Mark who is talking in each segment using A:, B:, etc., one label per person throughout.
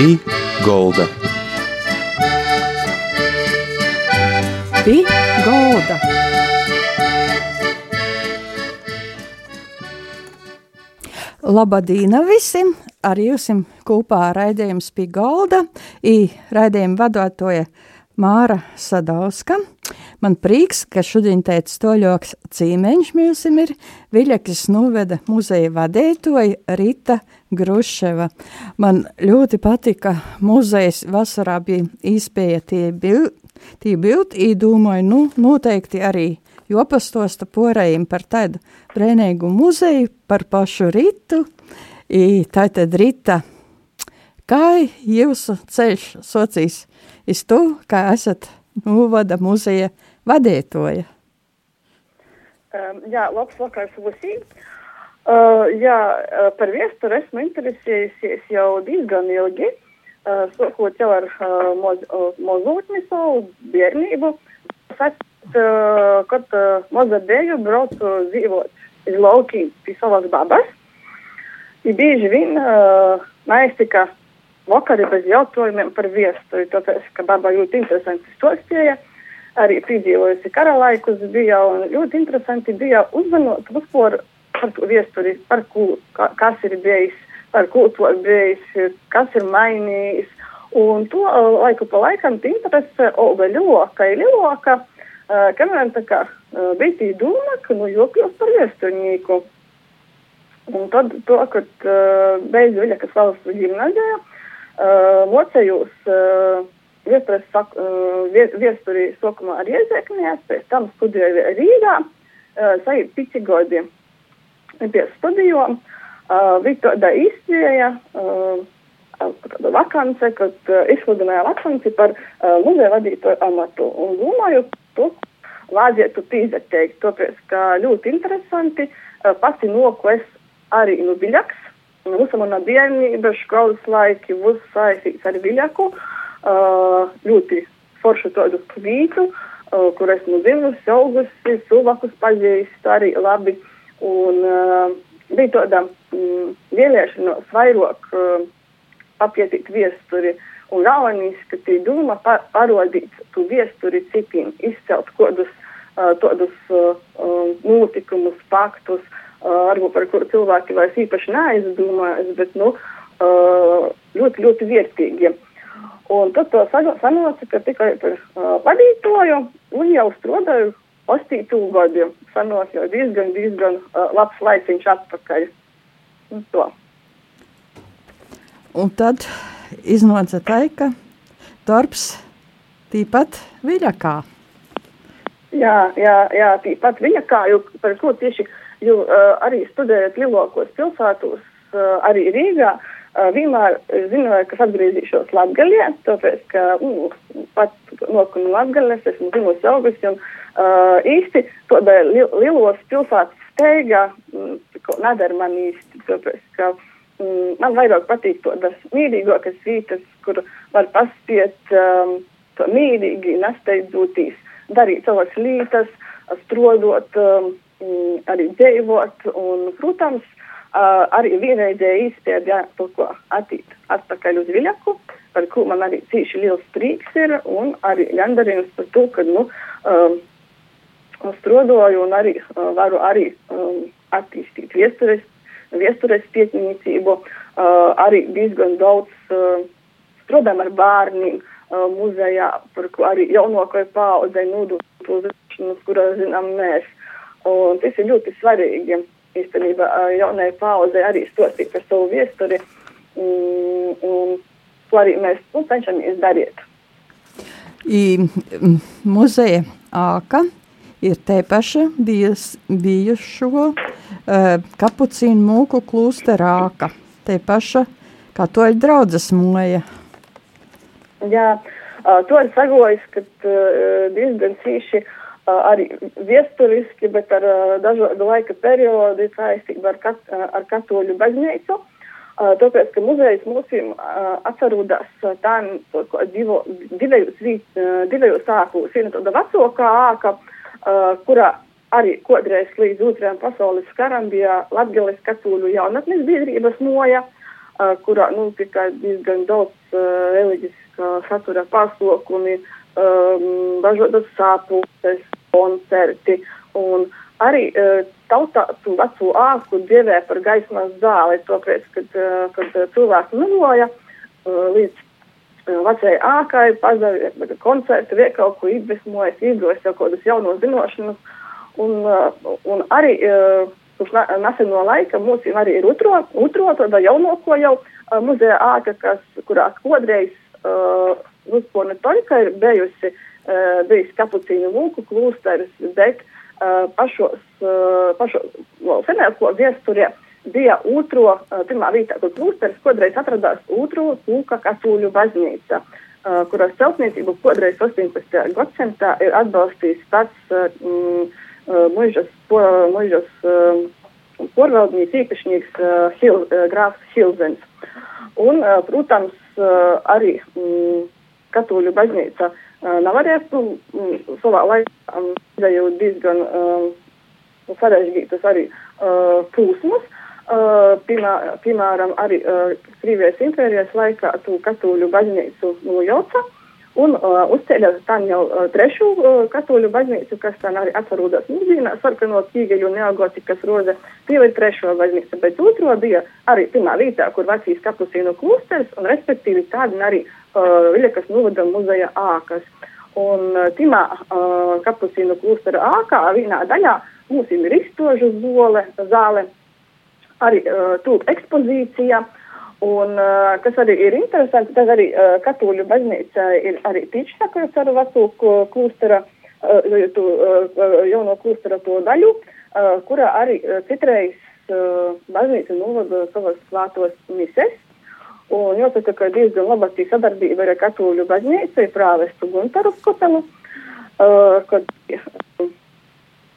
A: Pī Golda.
B: Pī Golda. Labadīna visiem! Ar jums kopā raidījums pie galda. Raidījumu vadotoja Māra Sadauska. Man prieks, ka šodien teica stoļoks cīmeņš mūsim ir Viļakis noveda muzeja vadētoja Rita Gruševa. Man ļoti patika muzejs vasarā bija īspēja tie bildi, tie bildi, īdūmoju, nu, noteikti arī jopastosta porējiem par tādu brēnīgu muzeju, par pašu Ritu, i tātad Rita, kā jūsu ceļš socijas iz to, kā esat novada muzeja vadītoja.
C: Um, jā, labs vakars visiem. Uh, jā, par viesturi esmu interesējusies jau diezgan ilgi, uh, sākot jau ar uh, moz, uh, mozūtni savu bērnību. Sakt, uh, kad uh, maza bēju braucu dzīvot iz laukiem pie savas babas. I bieži vien uh, neiztika vakari bez jautājumiem par viesturi, tāpēc, ka baba ļoti interesanti stostīja. Uh, arī piedzīvojusi kara laikus, bija ļoti interesanti bija uzmanot vispār par to viesturi, par ko, kas ir bijis, par ko to bijis, kas ir mainījis. Un to laiku pa laikam interese auga ļoka, ir ļoka, kamēr tā kā bija tī doma, ka nu jokļos par viesturnieku. Un tad to, kad beidzu Viļakas valsts gimnazijā, mocējos viesturi sākumā ar iezēknījās, pēc tam studēju Rīgā, uh, sajūt pici gadi pie studijām. Bija tāda tāda vakance, kad izsludināja vakanci par muzeja vadītāju amatu. Un domāju, to vajadzētu pīzateikt, tāpēc, ka ļoti interesanti, pati noku es arī nu biļaks, Mūsu mana bērnība, skolas laiki, būs saistīts ar viļaku. Uh, ļoti foršu tādu kvītu, kur esmu dzimusi, augusi, cilvēkus pazīstu arī labi. Un uh, bija tāda mm, vēlēšanos vairāk uh, apietīt viesturi. Un galvenais, ka tī doma pa parodīt tu viesturi citiem, izcelt kodus uh, tādus uh, notikumus, faktus, uh, varbūt par kuru cilvēki vairs īpaši neaizdomājas, bet, nu, uh, ļoti, ļoti vērtīgi. Un tad to sanāca, ka tikai par uh, vadītāju un jau strādāju ostītu gadu. Sanāca jau diezgan, diezgan uh, labs laiciņš atpakaļ. Un, to.
B: un tad iznāca tā, ka darbs tīpat viļakā.
C: Jā, jā, jā tīpat viļakā, jo par ko tieši, jo uh, arī studējot lielākos pilsētos, uh, arī Rīgā, uh, vienmēr zināju, ka atgriezīšos Latvijā, tāpēc, ka nu, pats noku no Latvijas, esmu dzimusi augusi, un uh, īsti tāda li lielos pilsētas steiga mm, nedara man īsti, tāpēc, ka mm, man vairāk patīk tādas mīlīgākas vietas, kur var paspiet um, to mīlīgi, nesteidzoties, darīt savas lietas, strodot, um, arī dzīvot, un, protams, Uh, arī vienreizēji izspiedja to, ko attīt atpakaļ uz Viļaku, par ko man arī cīši liels prieks ir, un arī gandarījums par to, ka, nu, um, strodoju un arī uh, varu arī um, attīstīt viestures, viestures pietnīcību, uh, arī diezgan daudz uh, strodam ar bārniem uh, muzejā, par ko arī jaunākai paaudzei nodot to zināšanas, kurā zinām mēs. Un tas ir ļoti svarīgi īstenībā jaunai paudzei arī stostīt par savu viesturi, un, un to arī mēs nu, cenšamies darīt.
B: I, muzeja āka ir te paša bijus, bijušo uh, kapucīnu mūku klūstera āka. Te paša katoļu draudzes moja.
C: Jā, uh, to ir sagojis, ka uh, diezgan cīši uh, arī viesturiski, bet ar dažādu laika periodu saistībā ar, kat, ar katoļu baznīcu. Tāpēc, ka muzejs tā divo, divējos, divējos ākos. Viena tāda vecākā āka, kurā arī kodreiz līdz otrajam pasaules karam bija Latgales katoļu jaunatnes biedrības moja. uh, kurā nu, tikai diezgan daudz reliģiskā satura pasākumi, um, dažādas sāpūtes, koncerti. Un arī uh, tautā tu veco āku dievē par gaismas zāli, tāpēc, kad, uh, kad cilvēki nuloja uh, līdz vecajai ākai, pazaudēja koncertu, vie kaut ko iedvesmojas, iedrošina jau kādas jaunas zināšanas. Un, un arī kurš neseno laika mums arī ir otro, otro tāda jaunāko jau muzeja āka, kas, kurā kodreiz uh, Luspona Toļka ir bijusi, uh, bijis kapucīnu mūku klūsteris, bet uh, pašos, uh, pašos vēl senāko viesturē bija otro, uh, pirmā vietā, kur klūsteris kodreiz atradās otro tūka katoļu baznīca, uh, kuras celtniecību kodreiz 18. gadsimtā ir atbalstījis pats uh, mm, muižas, muižas porvaldnieks īpašnieks Hil, grāfs Hilzens. Un, protams, arī mm, katoļu baznīca nevarēja nu, savā laikā jau diezgan sarežģītas arī plūsmas. Piemā, piemēram, arī Krievijas impērijas laikā tu katoļu baznīcu nojauca. Un uh, uzceļ tam jau trešo uh, katoļu baznīcu, kas tā arī atvarūdās mūzīnā, sarkano ķīgeļu neogotikas roze. Tie ir trešo baznīca, bet otro bija arī pirmā vietā, kur vecīs kapusīnu klusters, un respektīvi tādi arī uh, Viļakas novada muzeja ākas. Un uh, timā uh, kapusīnu klustera ākā vienā daļā mums ir izstožu zole, zāle, arī uh, tūp ekspozīcija. Uh, Un, uh, kas arī ir interesanti, tad arī uh, katoļu baznīca ir arī tīčsakars ar veco klūstera, uh, tu, uh, jauno klūstera to daļu, uh, kurā arī uh, citreiz uh, baznīca novada savas klātos mises. Un jāsaka, ka diezgan laba šī sadarbība ar katoļu baznīcu ir prāvestu Guntaru Skotelu, uh, kad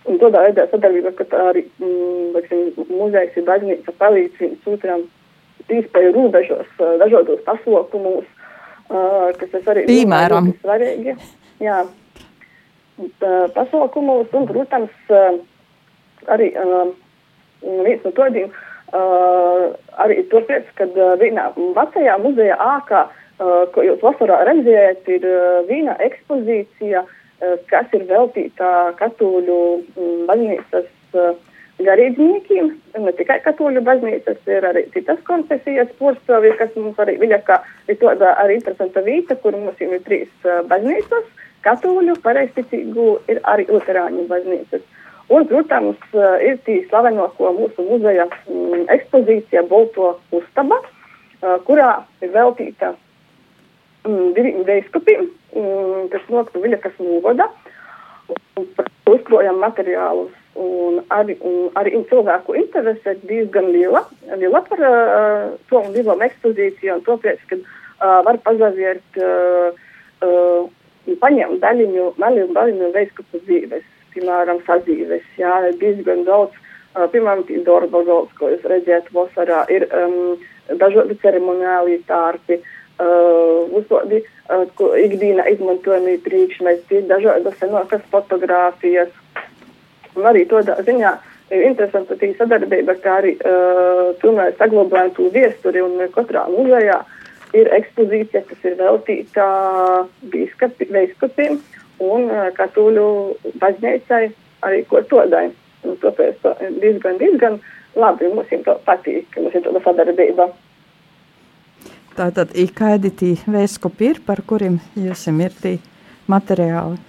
C: Un tādā veidā sadarbība, ka arī mm, muzejs ir baznīca palīdz viens otram iespēju robežos, dažādos pasaukumos, kas arī
B: Piemēram.
C: ir svarīgi. Jā, pasaukumos, un, protams, arī viens no tādiem, arī tāpēc, kad vienā vecajā muzeja ākā, ko jūs vasarā redzējat, ir viena ekspozīcija, kas ir veltīta katoļu baznīcas garīdzniekiem, ne tikai katoļu baznīcas, ir arī citas konfesijas porcelāni, kas mums arī viļakā ir tāda arī interesanta vieta, kur mums ir trīs uh, baznīcas, katoļu, pareizticīgu, ir arī luterāņu baznīcas. Un, protams, uh, ir tī slavenāko mūsu muzeja mm, ekspozīcija Bolto uztaba, uh, kurā ir veltīta mm, diviem veiskupiem, mm, kas noktu viļakas novada, uzkrojam materiālus Un arī, un arī cilvēku interese ir diezgan liela, liela par uh, to un divām ekspozīcijām. Tāpēc, ka uh, var pazaviert, uh, uh, paņemt daļiņu, maļu daļiņu veiskupu dzīves, piemēram, sadzīves. Jā, ir diezgan daudz, uh, piemēram, tī darba galds, ko jūs redzēt vasarā, ir um, dažādi ceremoniāli tārpi. Uh, uzvadi, uh, ikdienā izmantojami priekšmeti, dažādas senākas fotogrāfijas, Un arī tādā ziņā ir interesanti šī sadarbība, kā arī uh, tomēr saglabājam to viesturi un katrā muzejā ir ekspozīcija, kas ir veltīta bīskapi, veiskapiem un katoļu baznīcai arī ko todai. Un tāpēc diezgan, diezgan labi mums to patīk, ka mums ir tāda sadarbība.
B: Tātad, kādi tie vēskopi ir, par kuriem jums ir tie materiāli?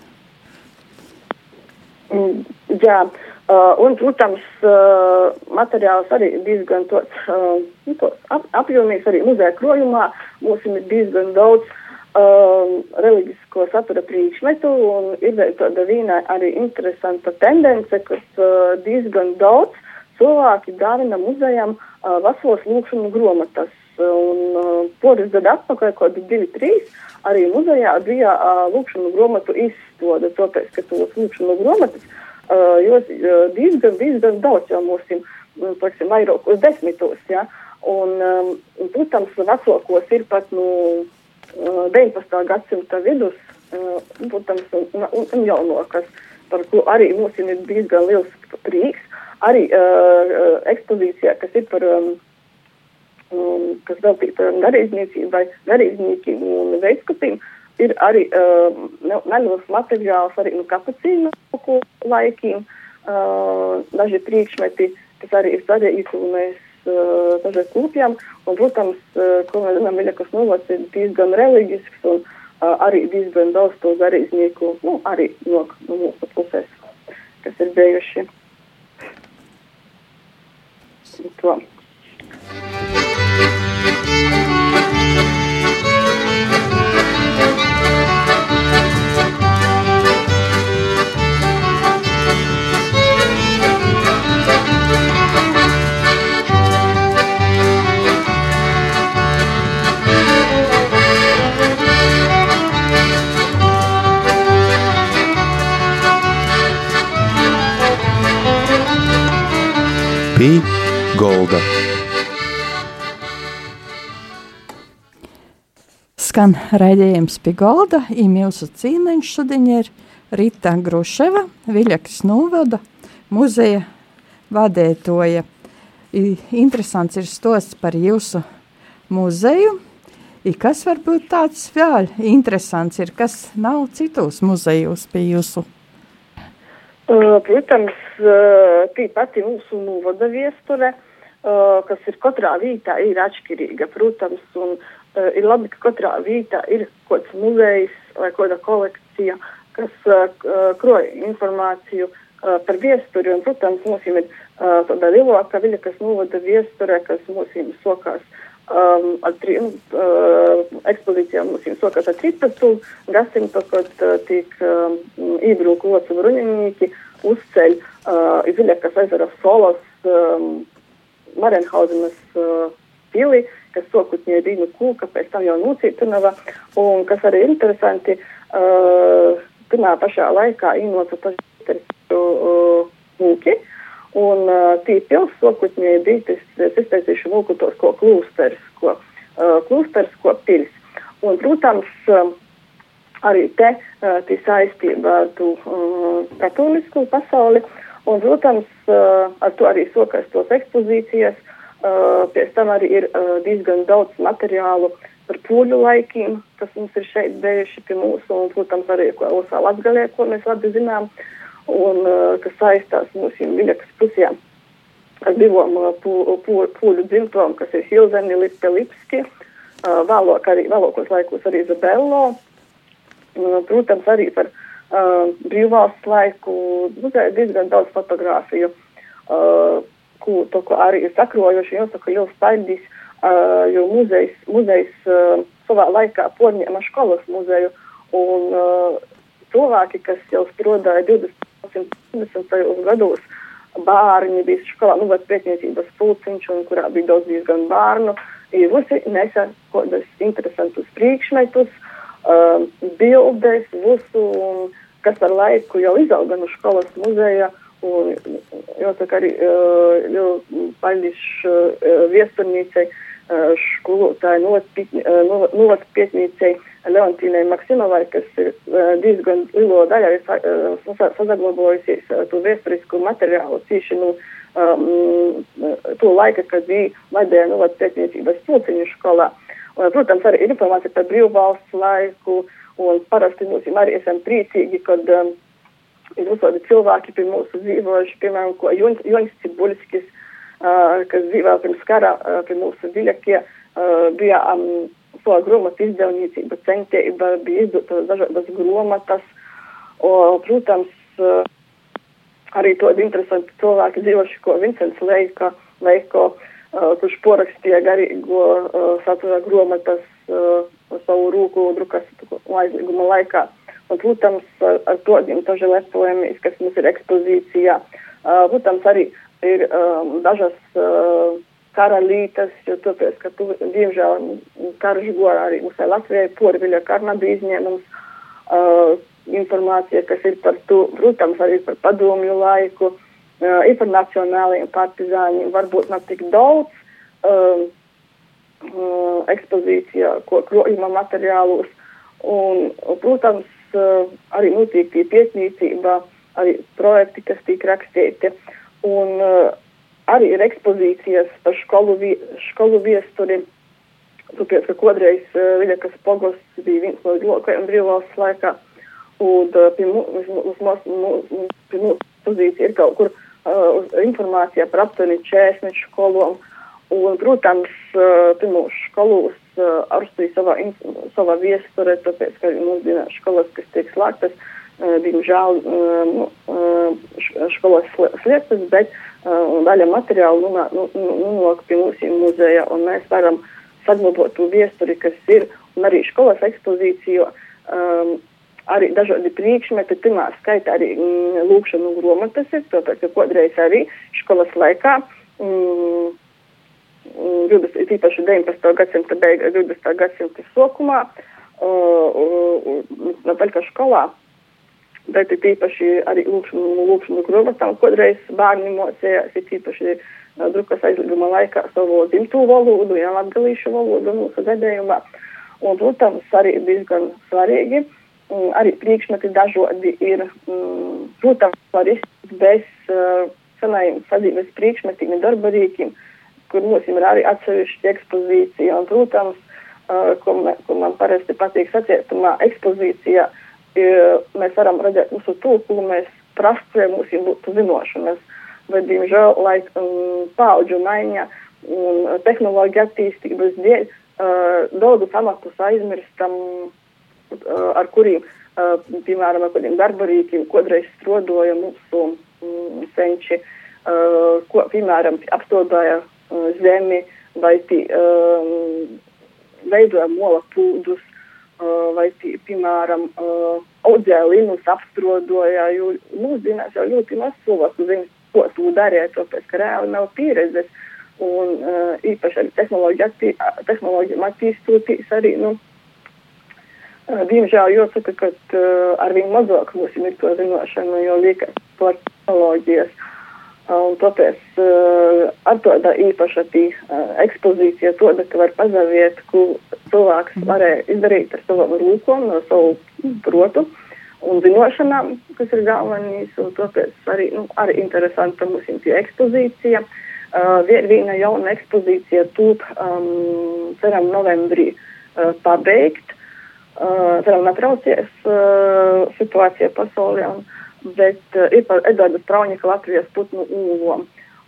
C: Mm, jā, uh, un, protams, uh, materiāls arī diezgan tots, uh, nu, apjomīgs arī muzeja krojumā. Mums ir diezgan daudz uh, reliģisko satura priekšmetu un ir tāda vīna arī interesanta tendence, ka uh, diezgan daudz cilvēki dāvina muzejam uh, vasaros lūkšanu gromatas. Un uh, poris gadu atpakaļ, kaut kādi divi, trīs, arī muzejā bija uh, lūkšanu gromatu izstāde, tāpēc, ka tos lūkšanu gromatas uh, jūs uh, diezgan, diezgan daudz jau mums ir, teiksim, vairākos desmitos, ja, un, um, protams, vecākos ir pat, nu, 19. gadsimta vidus, uh, protams, un, un, un jaunokas, par ko arī mums ir diezgan liels prieks, arī uh, ekspozīcijā, kas ir par um, um, kas veltīta garīdzniecībai, garīdzniekiem un veidskapiem, ir arī um, neliels materiāls arī no kapucīnu laikiem, uh, daži priekšmeti, kas arī ir mēs uh, dažreiz klupjam, un, protams, ko mēs zinām, Viļakas novads ir diezgan reliģisks un arī diezgan daudz to garīdznieku, nu, arī no, no mūsu puses, kas ir bijuši. To.
B: Skan raidījums pie Golda, īmjūsu cīmeņš šodien ir Rita Gruševa, Viļakas novada muzeja vadētoja. Interesants ir stosts par jūsu muzeju. I, kas varbūt tāds vēl interesants ir, kas nav citos muzejos pie jūsu
C: protams, tī pati mūsu novada viesture, kas ir katrā vietā, ir atšķirīga, protams, un uh, ir labi, ka katrā vietā ir kāds muzejs vai kāda kolekcija, kas uh, kroja informāciju uh, par viesturi, un, protams, mums ir uh, tāda lielāka viļa, kas novada viesture, kas mums ir sokās um, ar tri, uh, ekspozīcijām mums ir sokās ar 13. gadsimtu, kad uh, tiek um, ībrūku locu bruņinīki uzceļ uh, Ziļakas ezera solas um, Marenhausenas uh, pili, kas sokutņē dīnu kūka, pēc tam jau nocītinava, un kas arī interesanti, uh, pirmā pašā laikā īnoca paši uh, mūki, Un uh, tī pilsokutņi bija tas, es izteicīšu mūku tos, ko klūsters, ko uh, klūsters, ko pils. Un, protams, uh, arī te uh, tī saistība ar tu uh, katolisku pasauli. Un, protams, uh, ar to arī sokas tos ekspozīcijas. Uh, pēc tam arī ir uh, diezgan daudz materiālu par pūļu laikiem, kas mums ir šeit bijuši pie mūsu, un, protams, arī ko Osā Latgalē, ko mēs labi zinām. Uh, un uh, kas saistās mūsu viļakas pusēm ar divām uh, pū, pū, pūļu dzimtām, kas ir Hilzeni, Lipski, uh, vēlāk arī, vēlākos laikos arī Izabello. Protams, arī par uh, brīvvalsts laiku muzejā diezgan daudz fotografiju, uh, ko, arī ir sakrojuši, jāsaka, jau staļdis, uh, jo muzejs, muzejs uh, savā laikā porņēma skolas muzeju, un uh, cilvēki, kas jau strādāja 20 1950. gados bērni bija skolā, nu, bet pētniecības pulciņš, un kurā bija daudz diezgan bērnu. Visi nesa kādas interesantus priekšmetus, uh, bildes, visu, un kas ar laiku jau izauga no skolas muzeja. Un, jāsaka, arī paļģišu viesurnīcei, uh, skolotāju novatpietnīcei. Not, Leontīnai Maksimovai, kas ir diezgan lielo daļu ir saglabājusies uh, to vēsturisku materiālu cīši no um, to laika, kad bija Latvijā nu, pētniecības pulciņu skolā. Protams, arī informācija par brīvvalsts laiku, un parasti mums arī esam priecīgi, kad um, ir visādi cilvēki pie mūsu dzīvojuši, piemēram, ko Joņs Cibuļskis, uh, kas dzīvēja pirms kara uh, pie mūsu viļakie, uh, bija um, to grāmatu izdevniecība centība bija izdotas dažādas grāmatas. Protams, eh, arī tādi interesanti cilvēki dzīvojuši, ko Vincents Leika, Leiko, uh, kurš porakstīja garīgo uh, satura grāmatas uh, savu rūku drukas aizlieguma laikā. Un, protams, ar, tādiem dažiem lepojumiem, kas mums ir ekspozīcijā. Protams, arī ir um, dažas uh, karalītes, jo tāpēc, ka tu, diemžēl karš gorā arī mums Latvijai porviļa karna bija izņēmums. Uh, informācija, kas ir par to, protams, arī par padomju laiku, uh, ir par nacionālajiem partizāņiem, varbūt nav tik daudz uh, uh, ekspozīcijā, ko krojuma materiālos. Un, protams, uh, arī notiek tie piesnīcība, arī projekti, kas tiek rakstīti. Un, uh, arī ir ekspozīcijas par skolu, vi, skolu viesturi. Tāpēc, ka kādreiz uh, Viļakas pogosts bija viens no lokajiem brīvvalsts laikā, un uh, pie mūsu pozīcija ir kaut kur uh, informācija par aptuveni 40 skolām. Un, protams, uh, mūsu skolos uh, arī savā, savā viesturē, tāpēc, ka mūsdienās skolas, kas tiek slēgtas, uh, diemžēl uh, nu, uh, skolas slēgtas, bet uh, daļa materiālu nonāk nu, nu, nu, pie mūsu muzeja, un mēs varam saglabāt to viesturi, kas ir, un arī skolas ekspozīciju. Um, arī dažādi priekšmeti, pirmā skaita arī mm, lūkšanu gromatas ir, tāpēc, ka kādreiz arī skolas laikā, mm, 20, mm, īpaši 19. gadsimta beigās, 20. gadsimta uh, uh, skolā, bet ir īpaši arī lūkšanu, lūkšanu gromatām, kādreiz bērni mocējās, ir īpaši uh, drukas aizlieguma laikā savu dzimto valodu, jā, latgalīšu valodu mūsu gadījumā. Un, protams, arī diezgan svarīgi. Uh, arī priekšmeti dažādi ir, protams, var iztikt bez uh, senajiem sadzīves priekšmetiem un darbarīkiem, kur mums ir arī atsevišķa ekspozīcija. Un, protams, uh, ko, me, ko man parasti patīk sacietumā ekspozīcijā, uh, mēs varam redzēt mūsu tūkumu, mēs prastojam mūsu būtu zinošanas, bet, diemžēl, laik um, paudžu maiņa un tehnoloģija attīstības dēļ uh, daudzus amatus aizmirstam. Um, Uh, ar kuriem, uh, piemēram, ar kādiem darbarīkiem, kodreiz strodoja mūsu mm, senči, uh, ko, piemēram, apstādāja zemi vai tī, um, veidoja mola pūdus, vai tī, piemēram, audzēja linus, apstrodoja, jo mūsdienās jau ļoti maz cilvēku zina, ko tu darīja, tāpēc, ka reāli nav pieredzes. Un uh, īpaši arī tehnoloģija attīstoties arī, nu, Diemžēl jāsaka, ka uh, ar vien mazāk mums ir to zināšanu, jo liekas par tehnoloģijas. Un tāpēc uh, ar tāda īpaša tī, uh, ekspozīcija tāda, ka var pazaviet, ko cilvēks mhm. varēja izdarīt ar savam rūkom, no savu protu un zināšanām, kas ir galvenīs. Un tāpēc arī, nu, arī interesanta mums ir tie ekspozīcija. Uh, viena jauna ekspozīcija tūp, um, ceram, novembrī uh, pabeigt. Uh, varam atraucies uh, situācija pasaulē, un, bet uh, ir par Edvardu Strauņika Latvijas putnu ūlom.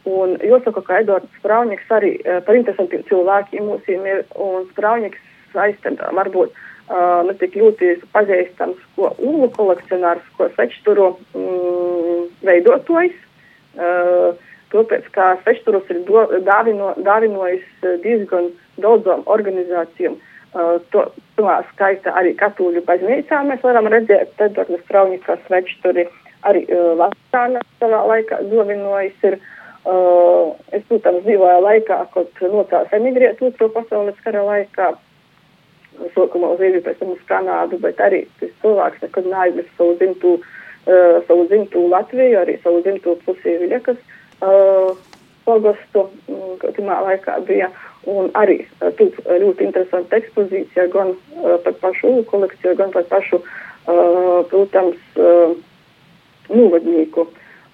C: Un jāsaka, ka Edvards Strauņiks arī uh, par interesantiem cilvēkiem mums ir, un Strauņiks aizten varbūt uh, ne tik ļoti pazīstams, ko ūlu kolekcionārs, ko svečturu mm, veidotājs. Uh, tāpēc, kā svečturus ir dāvino, dāvinojis diezgan daudzām organizācijām. Uh, Uh, to, tomā skaita arī katoļu baznīcā mēs varam redzēt, tad ar Straunikas večturi arī Vatikāna savā laikā dovinojas ir. Uh, es, protams, dzīvoju laikā, kad nocās emigrēt otro pasaules kara laikā, sākumā uz Īriju, pēc tam uz Kanādu, bet arī tas cilvēks nekad neaizmirst savu dzimtu, uh, savu dzimtu Latviju, arī savu dzimtu pusī Viļakas uh, pogostu, kad timā laikā bija. Un arī tur ļoti interesanta ekspozīcija gan uh, par pašu kolekciju, gan par pašu, uh, protams, uh, novadnieku.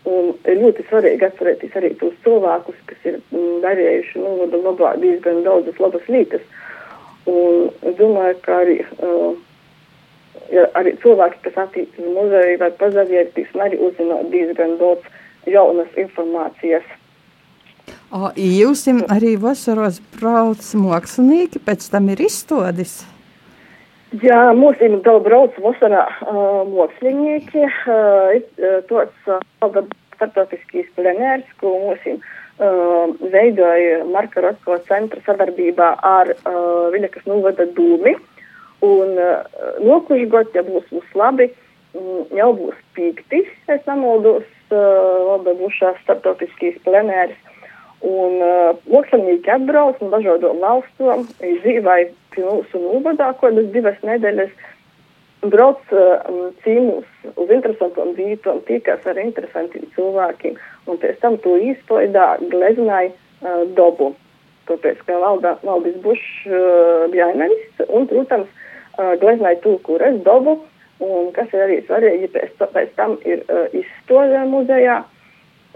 C: Un ir ļoti svarīgi atcerēties arī tos cilvēkus, kas ir mm, darījuši novada labā diezgan daudzas labas lietas. Un es domāju, ka arī, uh, ja arī cilvēki, kas attīstās uz muzeju, var pazavieties un arī uzzināt diezgan daudz jaunas informācijas
B: O, jūs arī vasaros brauc mākslinieki, pēc tam ir izstādis.
C: Jā, mums ir daudz brauc vasarā uh, mākslinieki. Uh, tos uh, starptautiskīs plenērs, ko mums uh, veidoja Marka Rotko centra sadarbībā ar uh, Viļakas novada dūmi. Un uh, nokuši gadu, ja būs mums labi, um, jau būs pīktis, es nemaldos, uh, labi būšās starptautiskīs plenērs. Un uh, mākslinieki atbrauc no dažādām valstīm, dzīvoja pie mūsu novadā, kādas divas nedēļas. Brauc uh, cīnus uz interesantām vietām, tikās ar interesantiem cilvēkiem, un pēc tam to izpaidā gleznāja uh, dabu. Tāpēc, ka valda, valdis Bušs uh, bija aimenis, un, protams, uh, gleznāja to, kur es dabu, un kas ir arī svarīgi, pēc, pēc tam ir uh, izstāde muzejā.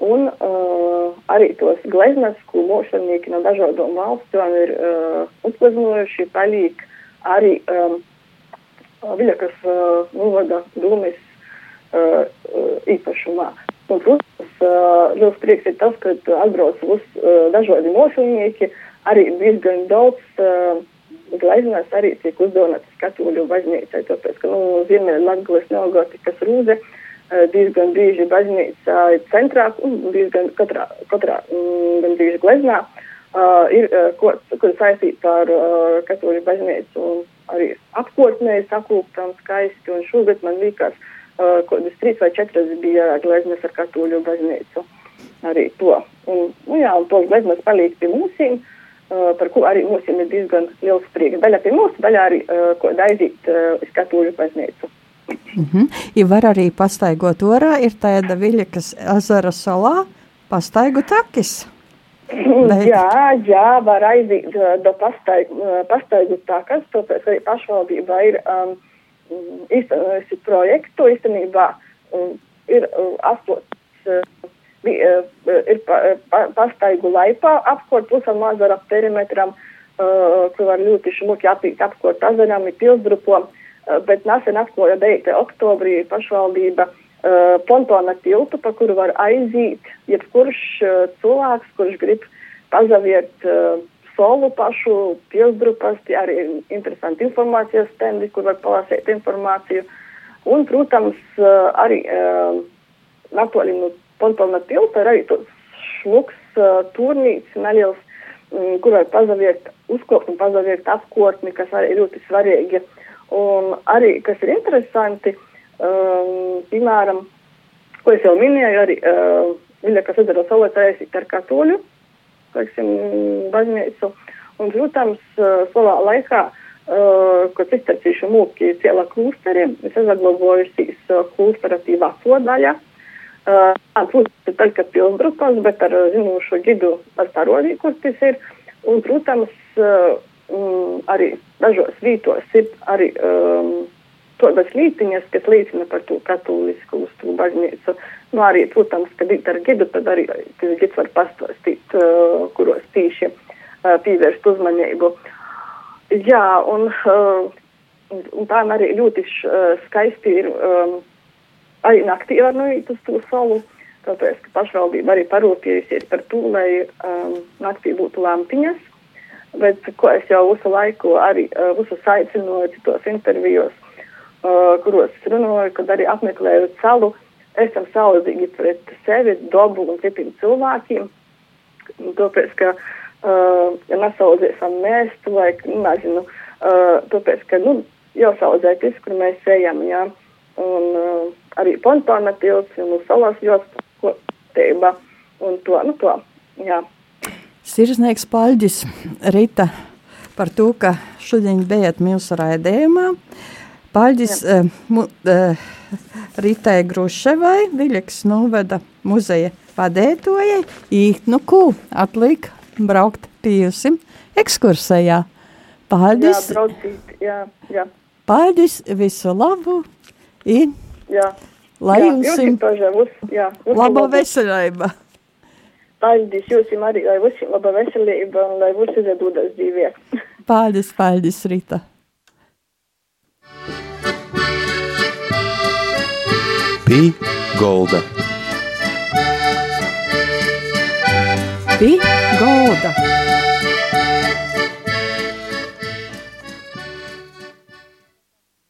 C: Un uh, arī tos gleznas, ko mūžnieki no dažādām valstīm ir uh, uzgleznojuši, paliek arī um, Viļakas uh, novada dūmis uh, uh, īpašumā. Un, protams, uh, liels prieks ir tas, ka atbrauc uz uh, dažādi mūžnieki, arī diezgan daudz uh, gleznas arī tiek uzdāvinātas katoļu baznīcai, tāpēc, ka, nu, Latgales neogotikas rūze Eh, diezgan bieži baznīca ir centrā, un diezgan katrā, katrā mm, gan bieži gleznā uh, ir, uh, ko, kur saistīta ar uh, katoļu baznīcu un arī apkārtnē sakūptam skaisti, un šogad man likās, uh, kādas trīs vai četras bija gleznas ar katoļu baznīcu. Arī to. Un, nu jā, un tos gleznas paliek pie mūsīm, uh, par ko arī mūsiem ir diezgan liels prieks. Daļa pie mūsu, daļa arī, uh, ko daizīt uh, uz katoļu baznīcu.
B: Mm -hmm. Ja var arī pastaigot orā, ir tāda viļa, kas ezera salā pastaigu takis.
C: Bet... Jā, jā, var aiziet do pastaigu, pastaigu takas, tāpēc arī pašvaldībā ir um, īstenojusi projektu, īstenībā um, ir um, astots, uh, ir pa, pa, pastaigu laipā apkort pusam mazara perimetram, uh, kur var ļoti šmuki apkort azaram, ir pilsdrupom. Uh, bet nesen atklāja 9. oktobrī pašvaldība uh, pontona tiltu, pa kuru var aiziet jebkurš uh, cilvēks, kurš grib pazaviert uh, solu pašu pilsgrupas, tie arī interesanti informācijas stendi, kur var palasīt informāciju. Un, protams, uh, arī uh, Natoļi no pontona tilta ir arī šmuks uh, turnīts, neliels, um, kur var pazaviert, uzkopt un pazaviert apkortni, kas arī ļoti svarīgi. Uh, Un arī, kas ir interesanti, um, piemēram, ko es jau minēju, arī uh, Viļakas ezera saulētājs ar katoļu, teiksim, baznīcu. Un, protams, uh, savā laikā, uh, kad iztecīšu mūki ciela klūsteri, es saglabājusies uh, klūstera tī vāco daļa. Uh, protams, tikai pilsgrupas, bet ar zinošu gidu ar parodīju, kur tas ir. Un, protams, uh, mm, arī dažos vītos ir arī um, tādas lītiņas, kas liecina par to katolisku uzturu baznīcu. Nu, arī, protams, kad ir ar gidu, tad arī tas gids var pastāstīt, uh, kuros tīši uh, pievērst uzmanību. Jā, un, uh, un tā arī ļoti uh, skaisti ir um, arī naktī var noiet uz to salu. Tāpēc, ka pašvaldība arī parūpējusies par to, lai um, naktī būtu lampiņas, bet ko es jau visu laiku arī uh, visus aicināju citos intervijos, uh, kuros runāju, kad arī apmeklēju salu, esam saudzīgi pret sevi, dabu un citiem cilvēkiem. Tāpēc, ka, uh, ja nesaudzēsim mēs, vai, nu, nezinu, tāpēc, ka, nu, jau saudzēt visu, kur mēs ejam, jā, un arī pontona tilts, un uz salas jostu kotība, un to, nu, to, jā.
B: Sirsnieks Paļģis Rita par to, ka šodien bijat mūsu raidījumā. Paļģis uh, mu, uh, Ritai Gruševai, Viļaks noveda muzeja vadētojai, īt nu ko, atliek braukt piejusim ekskursējā. Paļģis.
C: Jā, braucīt, jā, jā.
B: Paļģis, visu labu. I,
C: jā.
B: Lai jums
C: ir
B: laba veselība.
C: Paldies jums arī, lai visiem laba veselība un lai viss izdodas dzīvē.
B: Paldies, paldies, Rita.
A: Pī Golda.
B: Pī Golda.